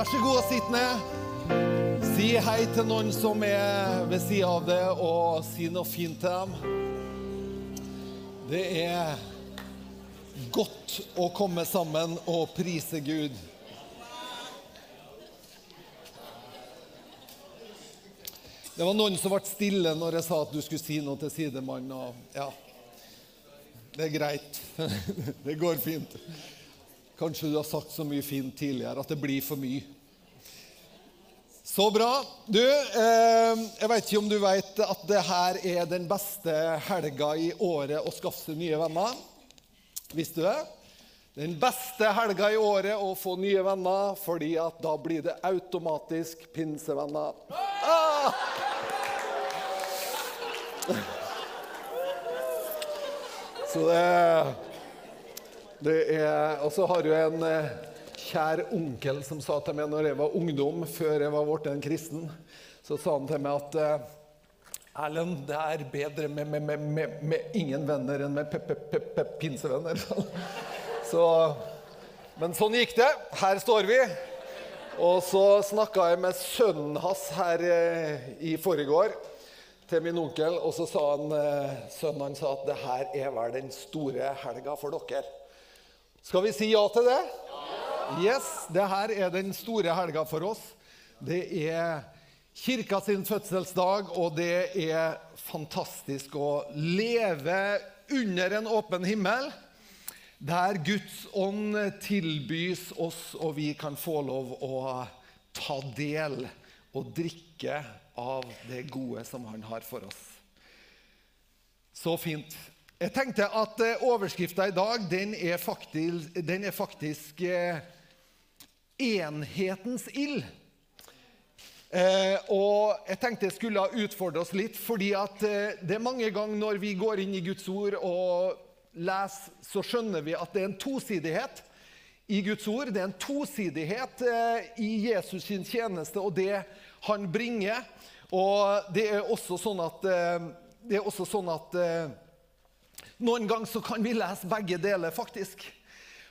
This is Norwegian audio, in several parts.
Vær så god og sitt ned. Si hei til noen som er ved sida av det, og si noe fint til dem. Det er godt å komme sammen og prise Gud. Det var noen som ble stille når jeg sa at du skulle si noe til sidemannen. Og ja, det er greit. Det går fint. Kanskje du har sagt så mye fint tidligere at det blir for mye. Så bra. Du, eh, jeg vet ikke om du vet at det her er den beste helga i året å skaffe seg nye venner. Visste du det? Den beste helga i året å få nye venner, fordi at da blir det automatisk pinsevenner. Ah! Så det, Og så har jo en eh, kjær onkel som sa til meg når jeg var ungdom, før jeg var blitt en kristen, så sa han til meg at eh, Erlend, det er bedre med, med, med, med, ingen venner enn med pinsevenner. Så, men sånn gikk det. Her står vi. Og så snakka jeg med sønnen hans her eh, i forrige til min onkel, og så sa han, sønnen hans at det her er vel den store helga for dere. Skal vi si ja til det? Yes, det her er den store helga for oss. Det er kirka sin fødselsdag, og det er fantastisk å leve under en åpen himmel. Der Guds ånd tilbys oss, og vi kan få lov å ta del og drikke av det gode som han har for oss. Så fint. Jeg tenkte at eh, overskrifta i dag den er faktisk, den er faktisk eh, 'Enhetens ild'. Eh, og jeg tenkte jeg skulle utfordre oss litt, fordi at eh, det er mange ganger når vi går inn i Guds ord og leser, så skjønner vi at det er en tosidighet i Guds ord. Det er en tosidighet eh, i Jesus sin tjeneste og det han bringer. Og det er også sånn at, eh, det er også sånn at noen ganger så kan vi lese begge deler, faktisk.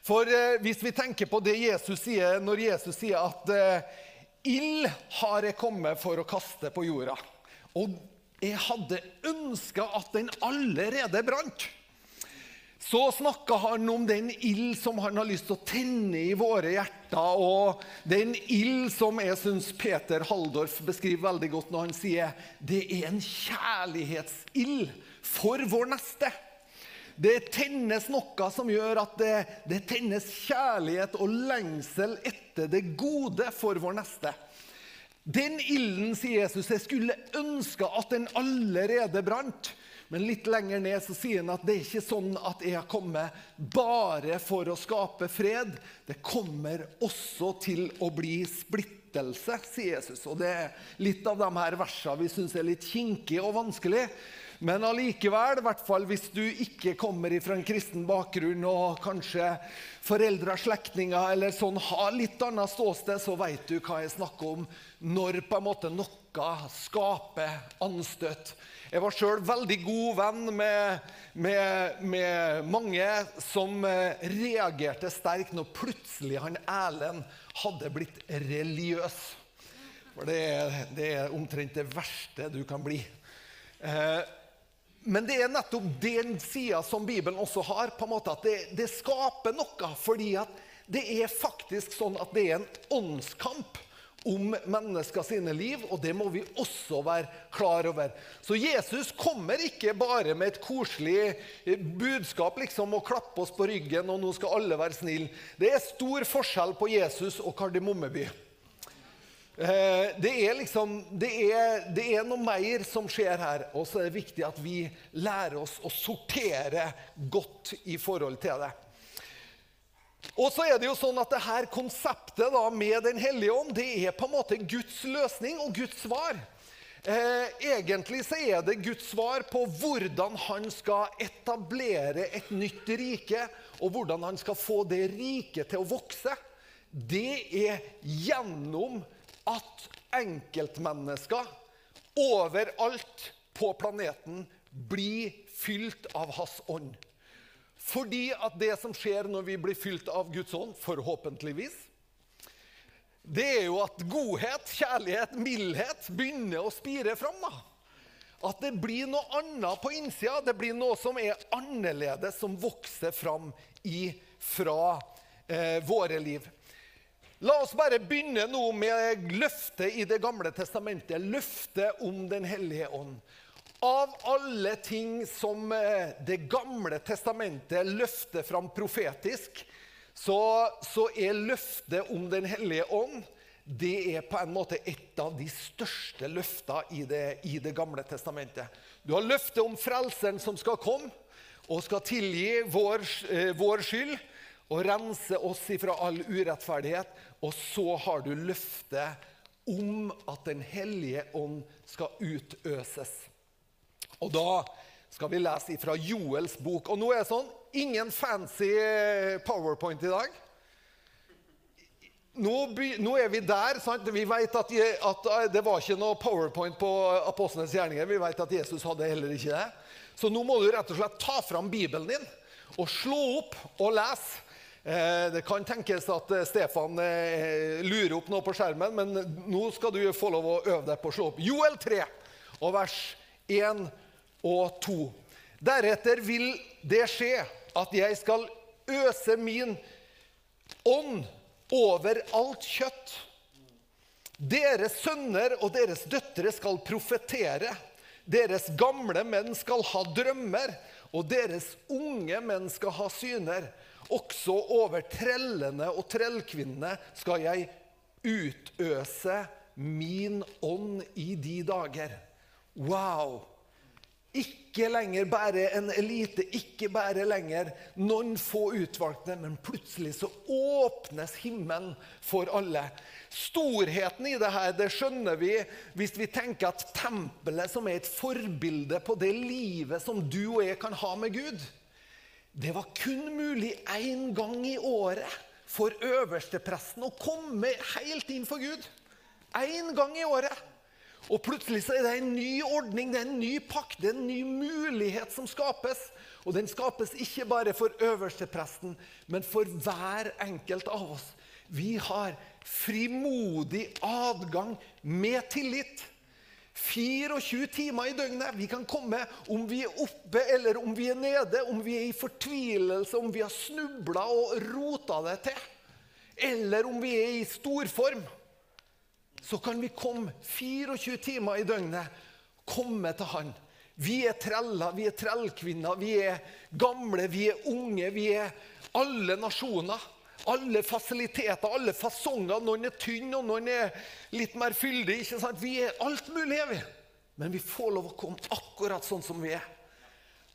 For eh, hvis vi tenker på det Jesus sier når Jesus sier at eh, Ild har jeg kommet for å kaste på jorda. Og jeg hadde ønska at den allerede brant. Så snakka han om den ild som han har lyst til å tenne i våre hjerter. Og den ild som jeg syns Peter Halldorf beskriver veldig godt når han sier det er en kjærlighetsild for vår neste. Det tennes noe som gjør at det, det tennes kjærlighet og lengsel etter det gode for vår neste. Den ilden, sier Jesus, jeg skulle ønske at den allerede brant. Men litt lenger ned så sier han at det er ikke sånn at jeg har kommet bare for å skape fred. Det kommer også til å bli splittelse, sier Jesus. Og det er litt av de her versene vi syns er litt kinkige og vanskelig. Men allikevel, i hvert fall hvis du ikke kommer fra en kristen bakgrunn og kanskje foreldre og slektninger eller sånn har litt annet ståsted, så vet du hva jeg snakker om når på en måte noe skaper anstøt. Jeg var sjøl veldig god venn med, med, med, mange som eh, reagerte sterkt når plutselig han Erlend hadde blitt religiøs. For det det er omtrent det verste du kan bli. Eh, men det er nettopp den sida som Bibelen også har. på en måte At det, det, skaper noe. Fordi at det er faktisk sånn at det er en åndskamp om mennesker sine liv, og det må vi også være klar over. Så Jesus kommer ikke bare med et koselig budskap liksom, og klappe oss på ryggen, og nå skal alle være snille. Det er stor forskjell på Jesus og Kardemommeby. Eh, det er liksom, det er, det er, noe mer som skjer her, og så er det viktig at vi lærer oss å sortere godt i forhold til det. Og så er det jo sånn at det her konseptet da, med Den hellige ånd det er på en måte Guds løsning og Guds svar. Eh, egentlig så er det Guds svar på hvordan han skal etablere et nytt rike, og hvordan han skal få det riket til å vokse. Det er gjennom at enkeltmennesker overalt på planeten blir fylt av Hans ånd. Fordi at det som skjer når vi blir fylt av Guds ånd, forhåpentligvis, det er jo at godhet, kjærlighet, mildhet begynner å spire fram. da. At det blir noe annet på innsida. Det blir noe som er annerledes, som vokser fram fra eh, våre liv. La oss bare begynne nå med løftet i Det gamle testamentet. Løftet om Den hellige ånd. Av alle ting som eh, Det gamle testamentet løfter fram profetisk, så, så, er løftet om Den hellige ånd det er på en måte et av de største løftene i det, i det gamle testamentet. Du har løftet om frelseren som skal komme og skal tilgi vår, eh, vår skyld og rense oss ifra all urettferdighet. Og så har du løftet om at Den hellige ånd skal utøses. Og da skal vi lese fra Joels bok. Og nå er det sånn ingen fancy powerpoint i dag. Nå, nå er vi der. sant? Vi vet at, at, eh, Det var ikke noe powerpoint på apostlenes gjerninger. Vi vet at Jesus hadde heller ikke det. Så nå må du rett og slett ta fram Bibelen din og slå opp og lese. Eh, det kan tenkes at Stefan lurer opp noe på skjermen, men nå skal du få lov å øve deg på å slå opp. Joel 3 og vers 1 og 2. Deretter vil det skje at jeg skal øse min ånd over alt kjøtt. Deres sønner og deres døtre skal profetere. Deres gamle menn skal ha drømmer, og deres unge menn skal ha syner. Også over trellene og trellkvinnene skal jeg utøse min ånd i de dager. Wow! Ikke lenger bare en elite, ikke bare lenger noen få utvalgte, men plutselig så åpnes himmelen for alle. Storheten i det her det skjønner vi hvis vi tenker at tempelet, som er et forbilde på det livet som du og jeg kan ha med Gud, det var kun mulig én gang i året for øverstepresten å komme helt inn for Gud. Én gang i året. Og plutselig så er det en ny ordning, det er en ny pakt, det er en ny mulighet som skapes. Og den skapes ikke bare for øverstepresten, men for hver enkelt av oss. Vi har frimodig adgang med tillit. 24 timer i døgnet. Vi kan komme om vi er oppe eller om vi er nede, om vi er i fortvilelse, om vi har snubla og rota det til, eller om vi er i storform så kan vi komme 24 timer i døgnet, komme til Han. Vi er treller, vi er trellkvinner, vi er gamle, vi er unge, vi er alle nasjoner. Alle fasiliteter, alle fasonger. Noen er tynne, og noen er litt mer fyldig. ikke sant? Vi er alt mulig, er vi. Men vi får lov å komme akkurat sånn som vi er.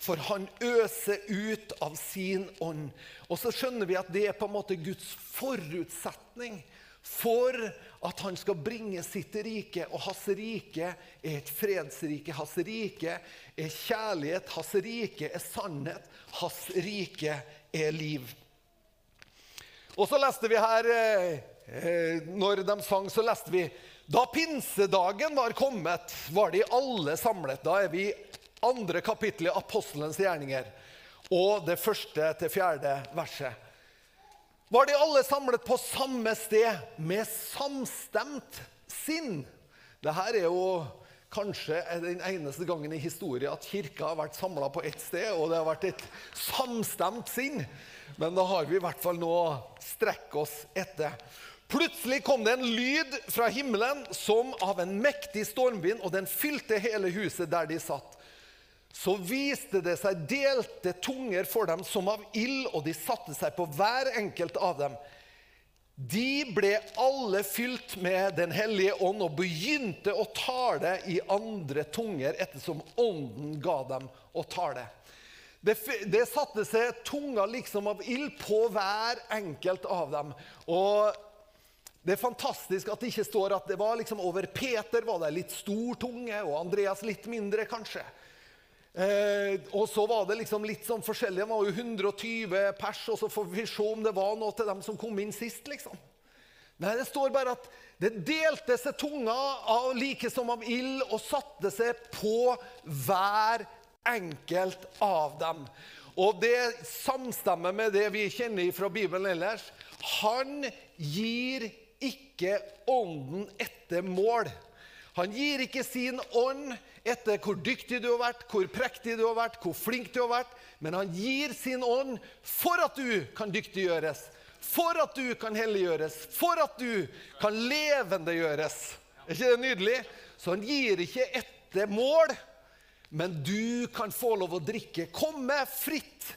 For han øser ut av sin ånd. Og så skjønner vi at det er på en måte Guds forutsetning for at han skal bringe sitt rike. Og hans rike er et fredsrike. Hans rike er kjærlighet. Hans rike er sannhet. Hans rike er liv. Og så leste vi her eh, Når de sang, så leste vi Da pinsedagen var kommet, var de alle samlet. Da er vi i andre kapittel i Apostelens gjerninger. Og det første til fjerde verset var de alle samlet på samme sted med samstemt sinn. Dette er jo kanskje den eneste gangen i historien at kirka har vært samla på ett sted, og det har vært et samstemt sinn. Men da har vi i hvert fall noe å strekke oss etter. Plutselig kom det en lyd fra himmelen som av en mektig stormvind, og den fylte hele huset der de satt så viste det seg delte tunger for dem som av ild, og de satte seg på hver enkelt av dem. De ble alle fylt med Den hellige ånd og begynte å tale i andre tunger ettersom ånden ga dem å tale. Det, det satte seg tunga liksom av ild på hver enkelt av dem. Og det er fantastisk at det ikke står at det var liksom over Peter var det litt stor tunge, og Andreas litt mindre, kanskje. Eh, og så var det liksom litt sånn forskjellig. Det var jo 120 pers, og så får vi se om det var noe til dem som kom inn sist. liksom. Nei, Det står bare at det delte seg tunga av, like som av ild og satte seg på hver enkelt av dem. Og det samstemmer med det vi kjenner fra Bibelen ellers. Han gir ikke ånden etter mål. Han gir ikke sin ånd etter hvor dyktig du har vært, hvor prektig du har vært, hvor flink du har vært, men han gir sin ånd for at du kan dyktiggjøres, for at du kan helliggjøres, for at du kan levendegjøres. Er ikke det nydelig? Så han gir ikke etter mål, men du kan få lov å drikke. Komme fritt,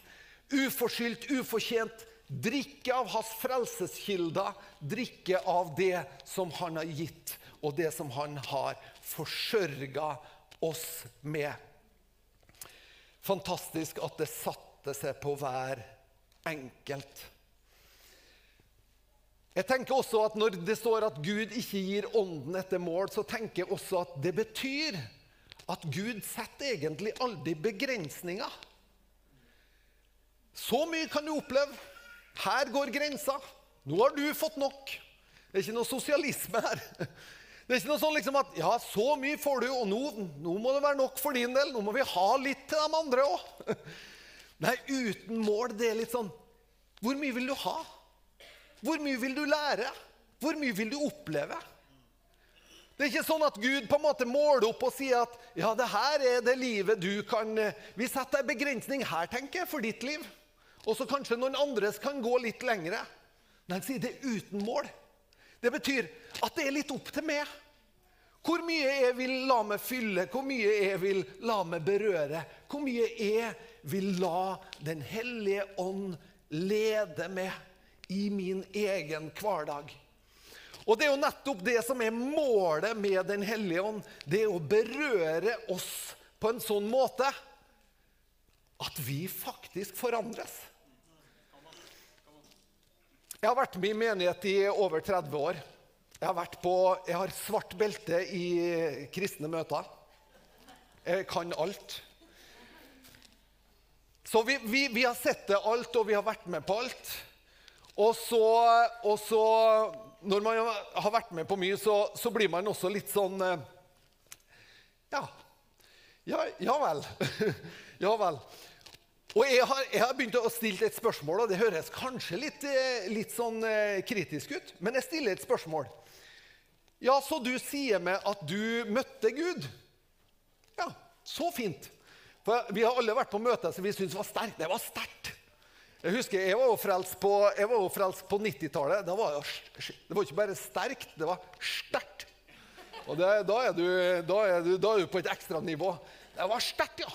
uforskyldt, ufortjent. Drikke av hans frelseskilder, drikke av det som han har gitt, og det som han har forsørga oss med. Fantastisk at det satte seg på hver enkelt. Jeg tenker også at Når det står at Gud ikke gir ånden etter mål, så tenker jeg også at det betyr at Gud setter egentlig aldri begrensninger. Så mye kan du oppleve. Her går grensa. Nå har du fått nok. Det er ikke noe sosialisme her. Det er ikke noe sånn liksom at ja, så mye får du, og nå, nå, må det være nok for din del. Nå må vi ha litt til de andre òg. Nei, uten mål, det er litt sånn Hvor mye vil du ha? Hvor mye vil du lære? Hvor mye vil du oppleve? Det er ikke sånn at Gud på en måte måler opp og sier at ja, det her er det livet du kan eh, Vi setter en begrensning her, tenker jeg, for ditt liv. Og så kanskje noen andres kan gå litt lengre. Men han sier det er uten mål. Det betyr at det er litt opp til meg. Hvor mye jeg vil la meg fylle, hvor mye jeg vil la meg berøre. Hvor mye jeg vil la Den hellige ånd lede meg i min egen hverdag. Og det er jo nettopp det som er målet med Den hellige ånd. Det er å berøre oss på en sånn måte at vi faktisk forandres. Jeg har vært med i menighet i over 30 år. Jeg har, vært på, jeg har svart belte i kristne møter. Jeg kan alt. Så vi, vi, vi har sett det alt, og vi har vært med på alt. Og så, og så når man har vært med på mye, så, så blir man også litt sånn eh, Ja. Ja, ja vel. ja vel. Og jeg har, jeg har, begynt å stille et spørsmål, og det høres kanskje litt, eh, litt sånn eh, kritisk ut, men jeg stiller et spørsmål. Ja, så du sier meg at du møtte Gud? Ja, så fint. For vi har alle vært på møter som vi syntes var sterkt. Det var sterkt. Jeg husker jeg var jo frelst på, på 90-tallet. Det, det, var ikke bare sterkt, det var sterkt. Og det, da, er du, da, er du, da, er du, på et ekstra nivå. Det var sterkt, ja.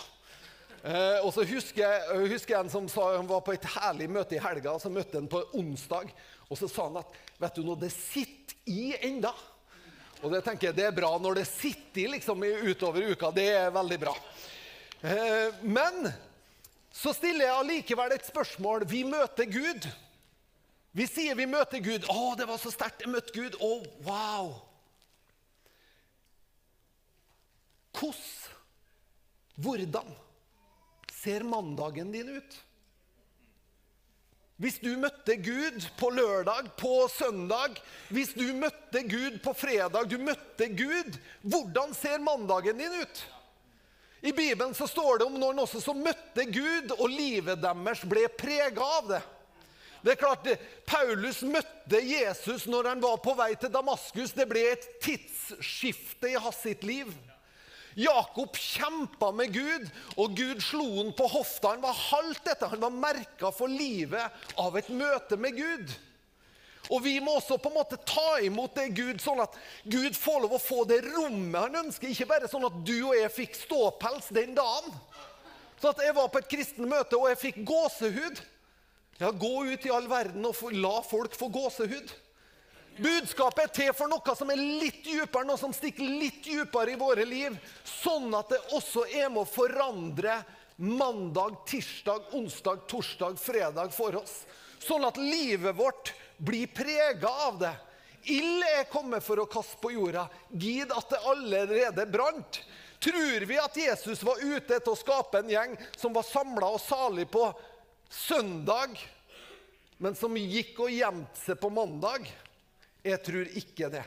Eh, og så husker jeg, husker jeg en som sa, han var på et herlig møte i helga. Så møtte han på onsdag. Og så sa han at vet du noe, det sitter i enda. Og det tenker jeg det er bra når det sitter i liksom, utover uka. Det er veldig bra. Eh, men så stiller jeg allikevel et spørsmål. Vi møter Gud. Vi sier vi møter Gud. 'Å, det var så sterkt. Jeg møtte Gud.' Å, wow. Hvordan? Hvordan ser mandagen din ut? Hvis du møtte Gud på lørdag, på søndag, hvis du møtte Gud på fredag, du møtte Gud, hvordan ser mandagen din ut? I Bibelen så står det om noen også som møtte Gud, og livet deres ble prega av det. Det er klart, Paulus møtte Jesus når han var på vei til Damaskus. Det ble et tidsskifte i hans sitt liv. Jakob kjempa med Gud, og Gud slo han på hofta. Han var halvt dette. Han var merka for livet av et møte med Gud. Og vi må også på en måte ta imot det Gud, sånn at Gud får lov å få det rommet han ønsker. Ikke bare sånn at du og jeg fikk ståpels den dagen. Sånn at jeg var på et kristen møte og jeg fikk gåsehud. Ja, Gå ut i all verden og la folk få gåsehud. Budskapet er til for noe som er litt dypere, noe som stikker litt dypere i våre liv. Sånn at det også er med å forandre mandag, tirsdag, onsdag, torsdag, fredag for oss. Sånn at livet vårt blir prega av det. Ild er kommet for å kaste på jorda. Gid at det allerede brant. Tror vi at Jesus var ute etter å skape en gjeng som var samla og salig på søndag, men som gikk og gjemte seg på mandag? Jeg tror ikke det.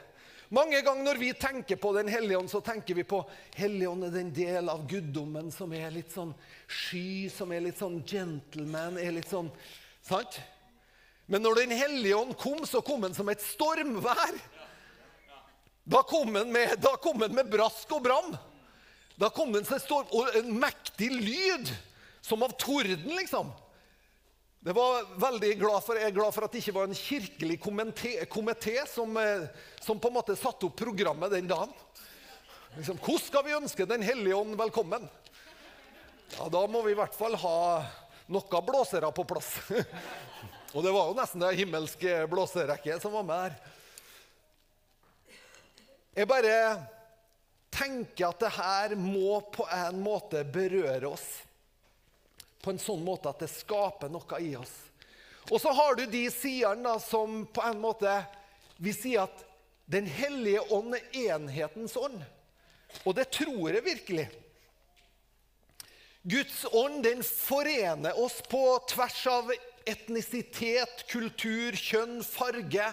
Mange ganger når vi tenker på Den hellige ånd, så tenker vi på Helligånd er den del av guddommen som er litt sånn sky, som er litt sånn gentleman, er litt sånn Sant? Men når Den hellige ånd kom, så kom han som et stormvær. Da kom han med, med brask og bram. Da kom han som storm, og en mektig lyd, som av torden, liksom. Det var veldig glad for, Jeg er glad for at det ikke var en kirkelig komité som, eh, som, på en måte satte opp programmet den dagen. Liksom, hvordan skal vi ønske Den hellige ånd velkommen? Ja, Da må vi i hvert fall ha noen blåsere på plass. Og det var jo nesten det himmelske blåserekket som var med her. Jeg bare tenker at det her må på en måte berøre oss. På en sånn måte at det skaper noe i oss. Og så har du de sidene som på en måte Vi sier at Den hellige ånd er enhetens ånd. Og det tror jeg virkelig. Guds ånd den forener oss på tvers av etnisitet, kultur, kjønn, farge,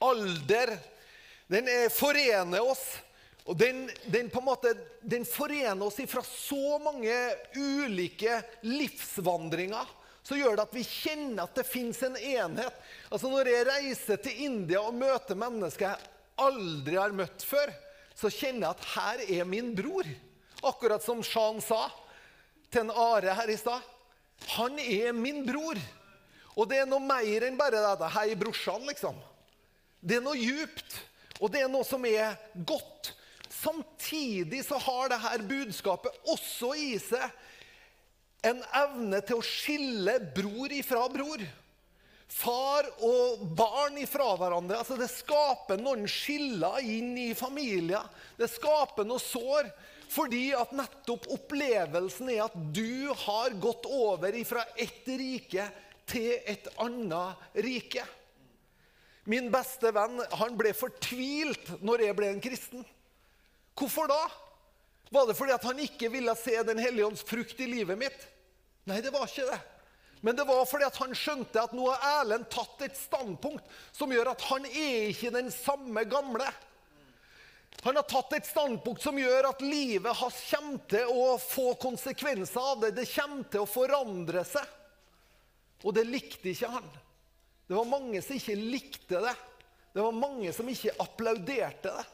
alder, den forener oss. Og den, den, måte, den forener oss fra så mange ulike livsvandringer. Så gjør det at vi kjenner at det fins en enhet. Altså Når jeg reiser til India og møter mennesker jeg aldri har møtt før, så kjenner jeg at her er min bror. Akkurat som Shan sa til en Are her i stad. Han er min bror. Og det er noe mer enn bare dette 'hei, brorsan', liksom. Det er noe djupt. Og det er noe som er godt. Samtidig så har dette budskapet også i seg en evne til å skille bror ifra bror. Far og barn ifra hverandre. Altså Det skaper noen skiller inn i familier. Det skaper noe sår. Fordi at nettopp opplevelsen er at du har gått over fra ett rike til et annet rike. Min beste venn han ble fortvilt når jeg ble en kristen. Hvorfor da? Var det fordi han ikke ville se Den hellige ånds frukt i livet mitt? Nei, det var ikke det. Men det var fordi han skjønte at nå har Erlend tatt et standpunkt som gjør at han er ikke den samme gamle. Han har tatt et standpunkt som gjør at livet hans kommer til å få konsekvenser av det. Det kommer til å forandre seg. Og det likte ikke han. Det var mange som ikke likte det. Det var mange som ikke applauderte det.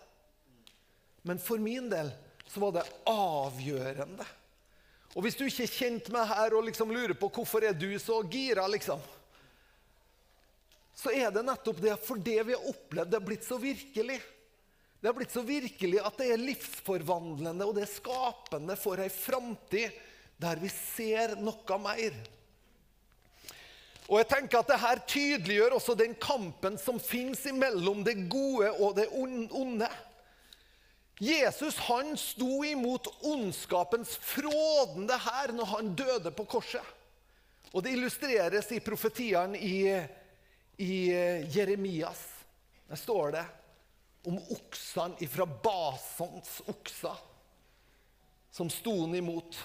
Men for min del så var det avgjørende. Og hvis du ikke er kjent med her og liksom lurer på hvorfor er du så gira, liksom, så er det nettopp det for det vi har opplevd, det har blitt så virkelig. Det har blitt så virkelig at det er livsforvandlende og det er skapende for ei framtid der vi ser noe mer. Og jeg tenker at Dette tydeliggjør også den kampen som fins mellom det gode og det onde. Jesus han sto imot ondskapens frådende her når han døde på korset. Og Det illustreres i profetiene i, i eh, Jeremias. Der står det om oksene ifra Basans okser, som sto han imot.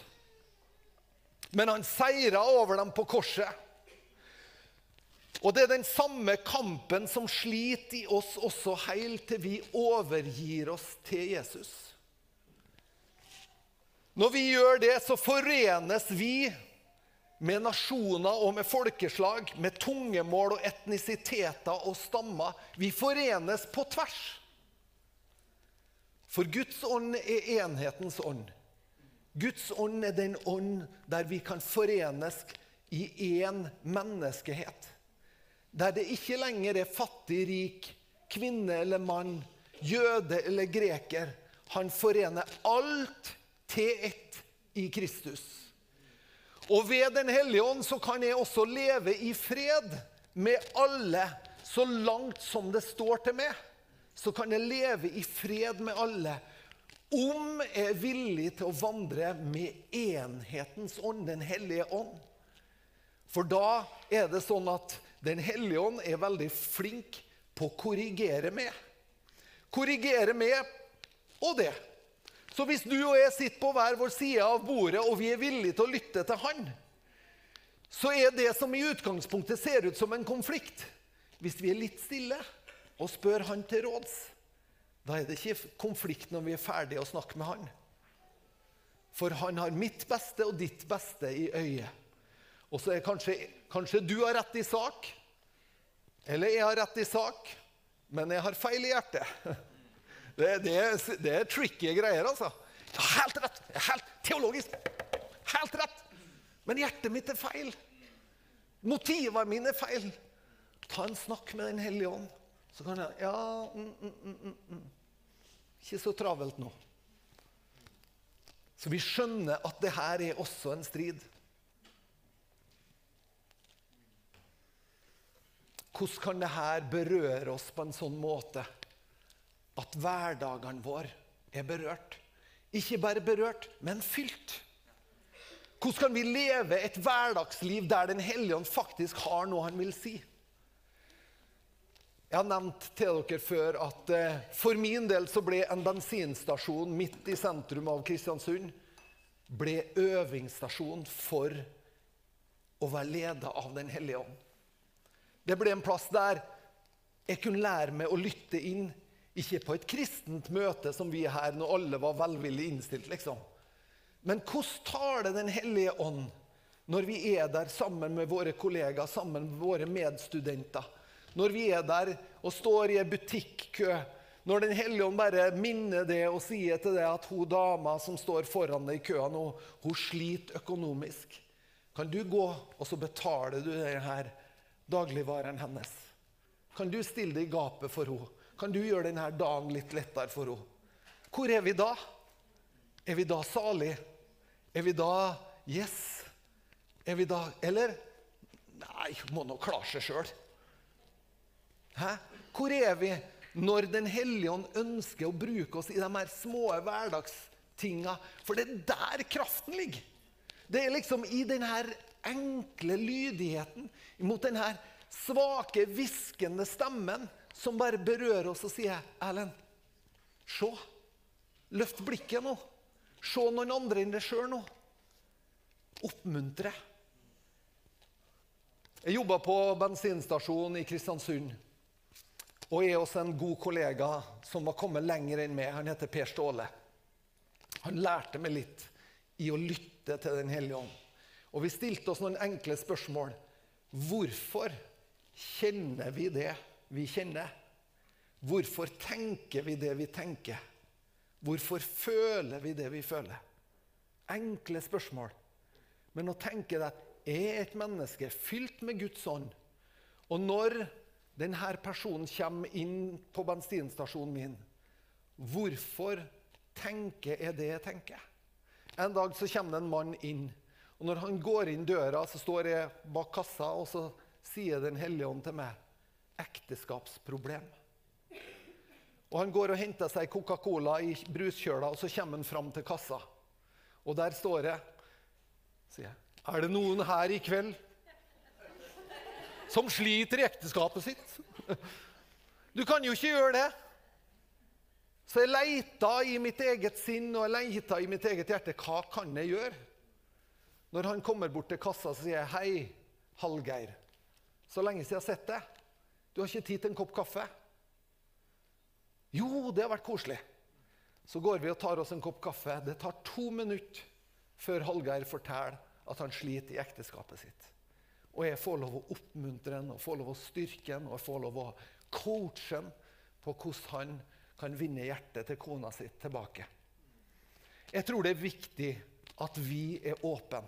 Men han seira over dem på korset. Og det er den samme kampen som sliter i oss også helt til vi overgir oss til Jesus. Når vi gjør det, så forenes vi med nasjoner og med folkeslag, med tungemål og etnisiteter og stammer. Vi forenes på tvers. For Guds ånd er enhetens ånd. Guds ånd er den ånd der vi kan forenes i én menneskehet. Der det ikke lenger er fattig, rik, kvinne eller mann, jøde eller greker. Han forener alt til ett i Kristus. Og ved Den hellige ånd så kan jeg også leve i fred med alle så langt som det står til meg. Så kan jeg leve i fred med alle om jeg er villig til å vandre med enhetens ånd, Den hellige ånd. For da er det sånn at den hellige ånd er veldig flink på å korrigere med. Korrigere med og det. Så hvis du og jeg sitter på hver vår side av bordet, og vi er villige til å lytte til han, så er det som i utgangspunktet ser ut som en konflikt Hvis vi er litt stille og spør han til råds, da er det ikke konflikt når vi er ferdige å snakke med han. For han har mitt beste og ditt beste i øyet. Og så er kanskje, kanskje du har rett i sak, eller jeg har rett i sak, men jeg har feil i hjertet. Det, det, det er tricky greier, altså. Ja, helt rett! Helt teologisk. Helt rett! Men hjertet mitt er feil. Motivene mine er feil. Ta en snakk med Den hellige ånd. Så kan jeg Ja, mm, mm, mm, mm, mm. Ikke så travelt nå. Så vi skjønner at det her er også en strid. Hvordan kan det her berøre oss på en sånn måte at hverdagene våre er berørt? Ikke bare berørt, men fylt. Hvordan kan vi leve et hverdagsliv der Den hellige ånd faktisk har noe han vil si? Jeg har nevnt til dere før at eh, for min del så ble en bensinstasjon midt i sentrum av Kristiansund ble øvingsstasjon for å være leda av Den hellige ånd. Det ble en plass der jeg kunne lære meg å lytte inn, ikke på et kristent møte som vi er her, når alle var velvillig innstilt, liksom. Men hvordan taler Den hellige ånd når vi er der sammen med våre kollegaer, sammen med våre medstudenter? Når vi er der og står i en butikkø, når Den hellige ånd bare minner det og sier til deg at hun dama som står foran deg i køa nå, hun sliter økonomisk. Kan du gå, og så betaler du denne dagligvaren hennes? Kan du stille deg i gapet for henne? Kan du gjøre denne dagen litt lettere for henne? Hvor er vi da? Er vi da salig? Er vi da yes? Er vi da Eller? Nei, må nå klare seg sjøl. Hæ? Hvor er vi når Den hellige ånd ønsker å bruke oss i de her små hverdagstinga? For det er der kraften ligger. Det er liksom i den her enkle lydigheten, mot denne svake, hviskende stemmen som bare berører oss og sier 'Erlend, se. Løft blikket nå. Se noen andre enn deg sjøl nå. Oppmuntre. Jeg jobba på bensinstasjon i Kristiansund. Og er også en god kollega som var kommet lenger enn meg. Han heter Per Ståle. Han lærte meg litt i å lytte til Den hellige ånd. Og vi stilte oss noen enkle spørsmål. Hvorfor kjenner vi det vi kjenner? Hvorfor tenker vi det vi tenker? Hvorfor føler vi det vi føler? Enkle spørsmål. Men å tenke deg at er et menneske fylt med Guds ånd. Og når denne personen kommer inn på bensinstasjonen min, hvorfor tenker jeg det jeg tenker? En dag så kommer det en mann inn. Og når han går inn døra, så står jeg bak kassa, og så sier Den hellige ånd til meg ekteskapsproblem. Og Han går og henter seg Coca-Cola i bruskjøla, og så kommer han fram til kassa. Og der står jeg, sier jeg, er det noen her i kveld som sliter i ekteskapet sitt? Du kan jo ikke gjøre det. Så jeg leita i mitt eget sinn og jeg leita i mitt eget hjerte. Hva kan jeg gjøre? Når han kommer bort til kassa, så sier jeg, 'Hei, Hallgeir. Så lenge siden jeg har sett deg. Du har ikke tid til en kopp kaffe?' Jo, det har vært koselig. Så går vi og tar oss en kopp kaffe. Det tar to minutter før Hallgeir forteller at han sliter i ekteskapet sitt. Og jeg får lov å oppmuntre ham, og får lov å styrke ham, og jeg får lov å coache ham på hvordan han kan vinne hjertet til kona si tilbake. Jeg tror det er viktig at vi er åpne.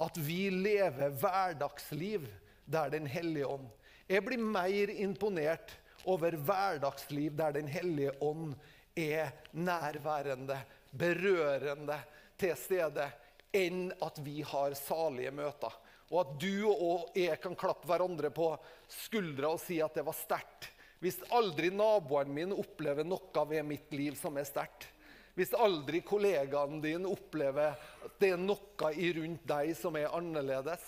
At vi lever hverdagsliv der Den hellige ånd. Jeg blir mer imponert over hverdagsliv der Den hellige ånd er nærværende, berørende til stede, enn at vi har salige møter. Og at du og jeg kan klappe hverandre på skuldra og si at det var sterkt. Hvis aldri naboen min opplever noe ved mitt liv som er sterkt. Hvis aldri kollegaene dine opplever at det er noe i rundt deg som er annerledes.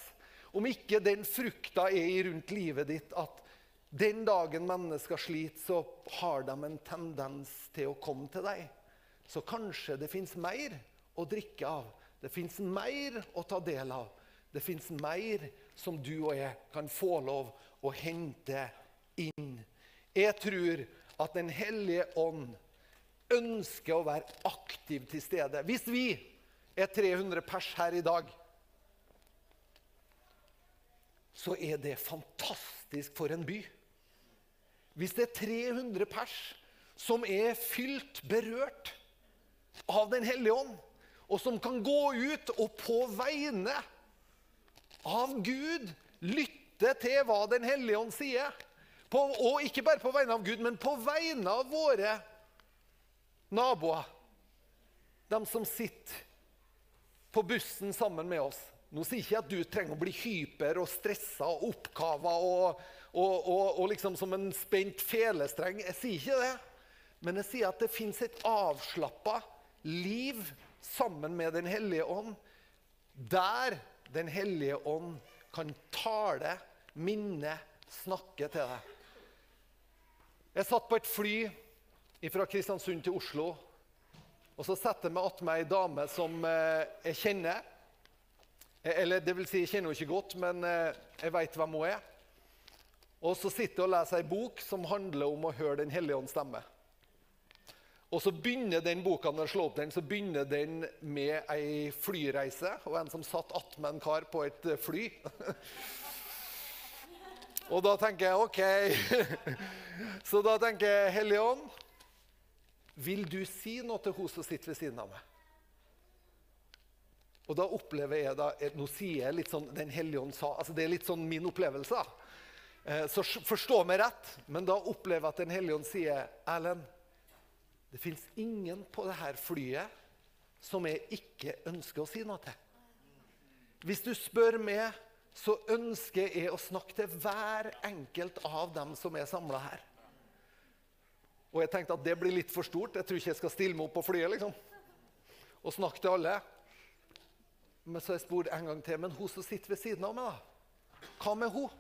Om ikke den frukta er i rundt livet ditt at den dagen mennesker sliter, så har de en tendens til å komme til deg. Så kanskje det fins mer å drikke av. Det fins mer å ta del av. Det fins mer som du og jeg kan få lov å hente inn. Jeg tror at Den hellige ånd ønsker å være aktiv til stede. Hvis vi er 300 pers her i dag, så er det fantastisk for en by. Hvis det er 300 pers som er fylt, berørt av Den hellige ånd, og som kan gå ut og på vegne av Gud lytte til hva Den hellige ånd sier. På, og ikke bare på vegne av Gud, men på vegne av våre naboer. De som sitter på bussen sammen med oss. Nå sier jeg ikke at du trenger å bli hyper og stressa og oppkava og, og, og, og, liksom som en spent felestreng. Jeg sier ikke det. Men jeg sier at det fins et avslappa liv sammen med Den hellige ånd, der Den hellige ånd kan tale, minne, snakke til deg. Jeg satt på et fly fra Kristiansund til Oslo. Og så setter jeg meg attmed ei dame som eh, jeg kjenner. Eh, eller det vil si, jeg kjenner henne ikke godt, men eh, jeg veit hvem hun er. Og så sitter jeg og leser ei bok som handler om å høre Den hellige ånds stemme. Og så begynner den boka når jeg slår opp den, så begynner den med ei flyreise. Og en som satt attmed en kar på et fly. og da tenker jeg OK. så da tenker jeg Hellige Ånd, vil du si noe til hun som sitter ved siden av meg? Og da opplever jeg da, Nå sier jeg litt sånn Den hellige ånd sa altså Det er litt sånn min opplevelse. Eh, så forstå meg rett, men da opplever jeg at Den hellige ånd sier Erlend, det fins ingen på dette flyet som jeg ikke ønsker å si noe til. Hvis du spør meg, så ønsker jeg å snakke til hver enkelt av dem som er samla her. Og jeg tenkte at det blir litt for stort. Jeg tror ikke jeg skal stille meg opp på flyet liksom. og snakke til alle. Men så har jeg spurt en gang til. Men hun som sitter ved siden av meg, da? Hva med hun?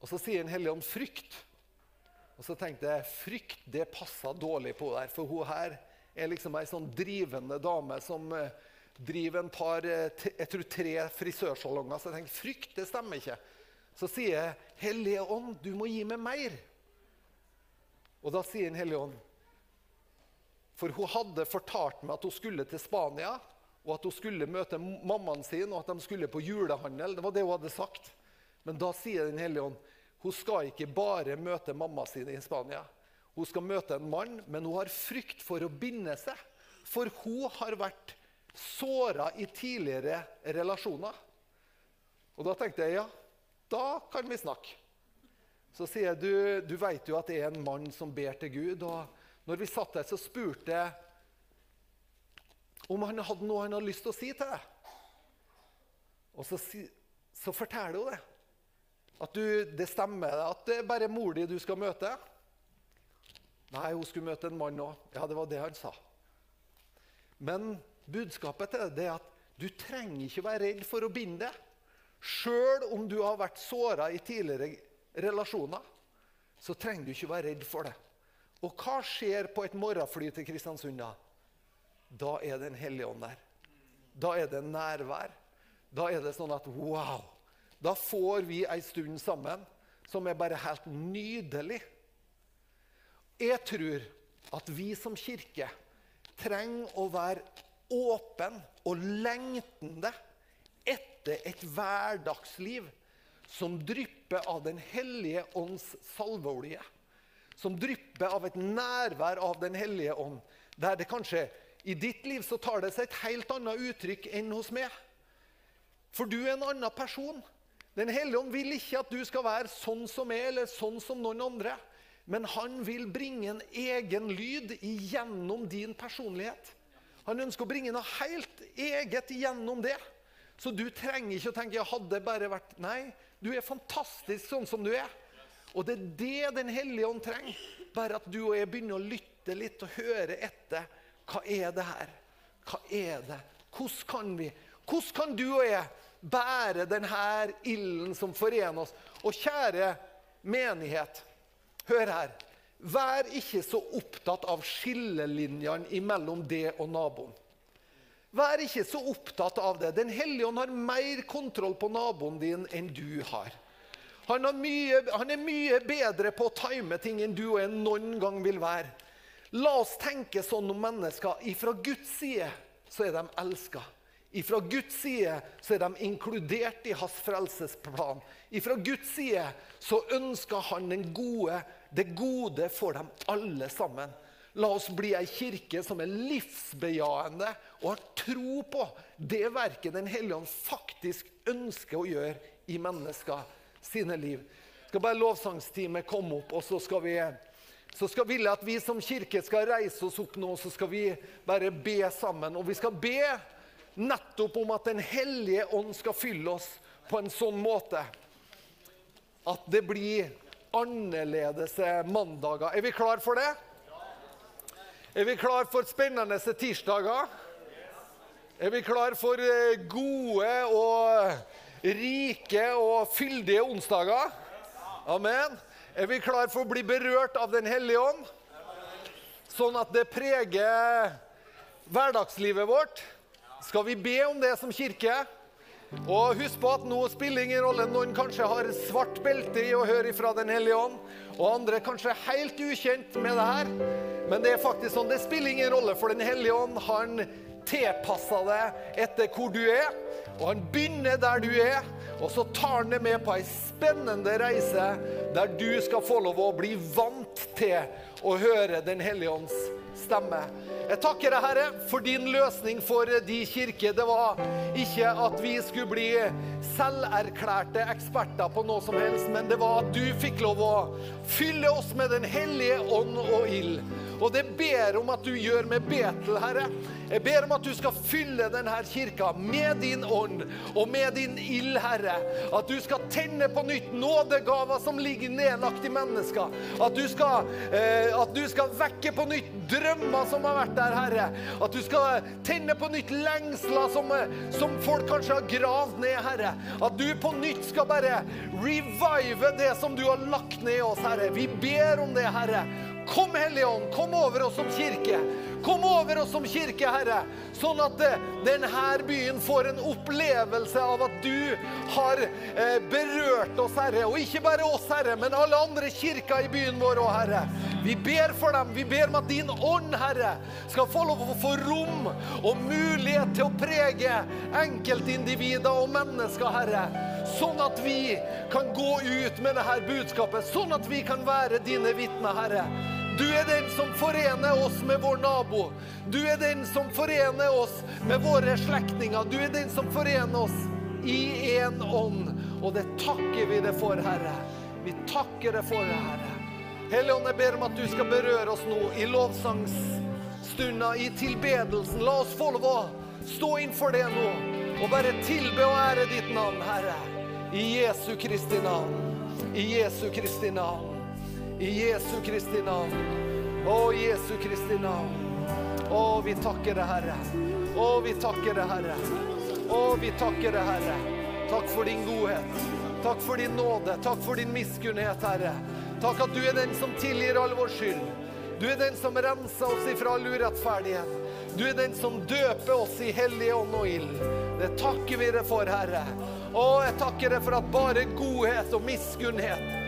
Og så sier en hellige om frykt. Og så tenkte jeg frykt det passer dårlig på der. For hun her er liksom ei sånn drivende dame som uh, driver en par, uh, jeg tror tre frisørsalonger. Så jeg tenkte frykt, det stemmer ikke. Så sier jeg Hellige Ånd, du må gi meg mer. Og da sier Den hellige ånd For hun hadde fortalt meg at hun skulle til Spania, og at hun skulle møte mammaen sin, og at de skulle på julehandel. Det var det hun hadde sagt. Men da sier Den hellige ånd hun skal ikke bare møte mamma sin i Spania. Hun skal møte en mann, men hun har frykt for å binde seg. For hun har vært såra i tidligere relasjoner. Og da tenkte jeg ja, da kan vi snakke. Så sier jeg du, du vet jo at det er en mann som ber til Gud. Og når vi satt der, så spurte jeg om han hadde noe han hadde lyst til å si til deg. Og så, så forteller hun det. At du, det stemmer at det er bare mor di du skal møte. Nei, hun skulle møte en mann òg. Ja, det var det han sa. Men budskapet til det er at du trenger ikke være redd for å binde deg. Sjøl om du har vært såra i tidligere relasjoner, så trenger du ikke være redd for det. Og hva skjer på et morgenfly til Kristiansund da? Da er det en hellig ånd der. Da er det nærvær. Da er det sånn at wow! Da får vi ei stund sammen som er bare helt nydelig. Jeg tror at vi som kirke trenger å være åpen og lengtende etter et hverdagsliv som drypper av Den hellige ånds salveolje. Som drypper av et nærvær av Den hellige ånd. Der det kanskje i ditt liv så tar det seg et helt annet uttrykk enn hos meg. For du er en annen person. Den hellige ånd vil ikke at du skal være sånn som meg eller sånn som noen andre. Men han vil bringe en egen lyd igjennom din personlighet. Han ønsker å bringe noe helt eget igjennom det. Så du trenger ikke å tenke jeg hadde bare vært Nei, du er fantastisk sånn som du er. Og det er det Den hellige ånd trenger. Bare at du og jeg begynner å lytte litt og høre etter. Hva er det her? Hva er det? Hvordan kan vi? Hvordan kan du og jeg bære denne ilden som forener oss? Og kjære menighet, hør her. Vær ikke så opptatt av skillelinjene mellom det og naboen. Vær ikke så opptatt av det. Den hellige ånd har mer kontroll på naboen din enn du har. Han, har mye, han, er mye bedre på å time ting enn du og jeg noen gang vil være. La oss tenke sånn om mennesker. Ifra Guds side så er de elska. Ifra Guds side så er de inkludert i hans frelsesplan. Ifra Guds side så ønsker han gode det gode for dem alle sammen. La oss bli ei kirke som er livsbejaende og har tro på det verket Den hellige ånd faktisk ønsker å gjøre i mennesker sine liv. Skal bare lovsangsteamet komme opp, og så skal vi så skal ville at vi som kirke skal reise oss opp nå så skal vi bare be sammen. Og vi skal be nettopp om at Den hellige ånd skal fylle oss på en sånn måte at det blir annerledes mandager. Er vi klar for det? Er vi klar for spennende tirsdager? Er vi klar for eh, gode og rike og fyldige onsdager? Amen. Er vi klar for å bli berørt av Den hellige ånd? Sånn at det preger hverdagslivet vårt? Skal vi be om det som kirke? Og husk på at nå spiller ingen rolle. Noen kanskje har svart belte i å høre ifra Den hellige ånd, og andre kanskje er helt ukjent med det her. Men det er faktisk sånn, det spiller ingen rolle, for Den hellige ånd han tilpassa deg etter hvor du er. Og han begynner der du er, og så tar han deg med på ei spennende reise der du skal få lov å bli vant til å høre Den hellige ånds stemme. Jeg takker deg, Herre, for din løsning for de kirke. Det var ikke at vi skulle bli selverklærte eksperter på noe som helst, men det var at du fikk lov å fylle oss med Den hellige ånd og ild. Og det ber om at du gjør med Betel, Herre. Jeg ber om at du skal fylle denne kirka med din ånd og med din ild, Herre. At du skal tenne på nytt nådegaver som ligger nedlagt i mennesker. At du skal, eh, at du skal vekke på nytt drømmer som har vært der, Herre. At du skal tenne på nytt lengsler som, eh, som folk kanskje har gravd ned, Herre. At du på nytt skal bare revive det som du har lagt ned i oss, Herre. Vi ber om det, Herre. Kom, Hellige Ånd, kom over oss som kirke. Kom over oss som kirke, Herre, sånn at eh, denne byen får en opplevelse av at du har eh, berørt oss, Herre. Og ikke bare oss, Herre, men alle andre kirker i byen vår òg, Herre. Vi ber for dem. Vi ber om at din ånd, Herre, skal få lov å få rom og mulighet til å prege enkeltindivider og mennesker, Herre. Sånn at vi kan gå ut med dette budskapet, sånn at vi kan være dine vitner, Herre. Du er den som forener oss med vår nabo. Du er den som forener oss med våre slektninger. Du er den som forener oss i én ånd. Og det takker vi det for, Herre. Vi takker det for det, Herre. Hellige jeg ber om at du skal berøre oss nå i lovsangstunda, i tilbedelsen. La oss få lov å stå innfor det nå og bare tilbe og ære ditt navn, Herre. I Jesu Kristi navn. I Jesu Kristi navn. I Jesu Kristi navn. Å, Jesu Kristi navn. Å, vi takker deg, Herre. Å, vi takker deg, Herre. Å, vi takker deg, Herre. Takk for din godhet. Takk for din nåde. Takk for din miskunnhet, Herre. Takk at du er den som tilgir all vår skyld. Du er den som renser oss ifra all urettferdighet. Du er den som døper oss i hellig ånd og ild. Det takker vi deg for, Herre. Å, jeg takker deg for at bare godhet og miskunnhet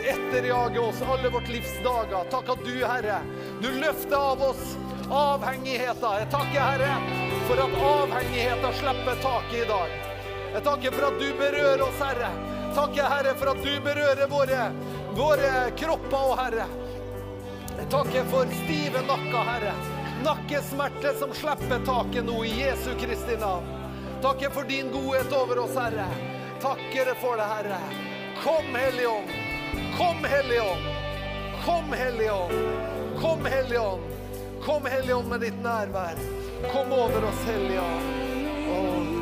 etterjage oss alle vårt livs dager. Takk at du, Herre, du løfter av oss avhengigheter. Jeg takker, Herre, for at avhengigheter slipper taket i dag. Jeg takker for at du berører oss, Herre. Takker, Herre, for at du berører våre, våre kropper, og Herre. Jeg takker for stive nakker, Herre. Nakkesmerter som slipper taket nå, i Jesu Kristi navn. Takker for din godhet over oss, Herre. Takker for det, Herre. Kom, Hellige Ånd. Kom, Hellige Ånd. Kom, Hellige Ånd. Kom, Hellige Ånd. Kom, Hellige Ånd, med ditt nærvær. Kom over oss, Hellige Ånd.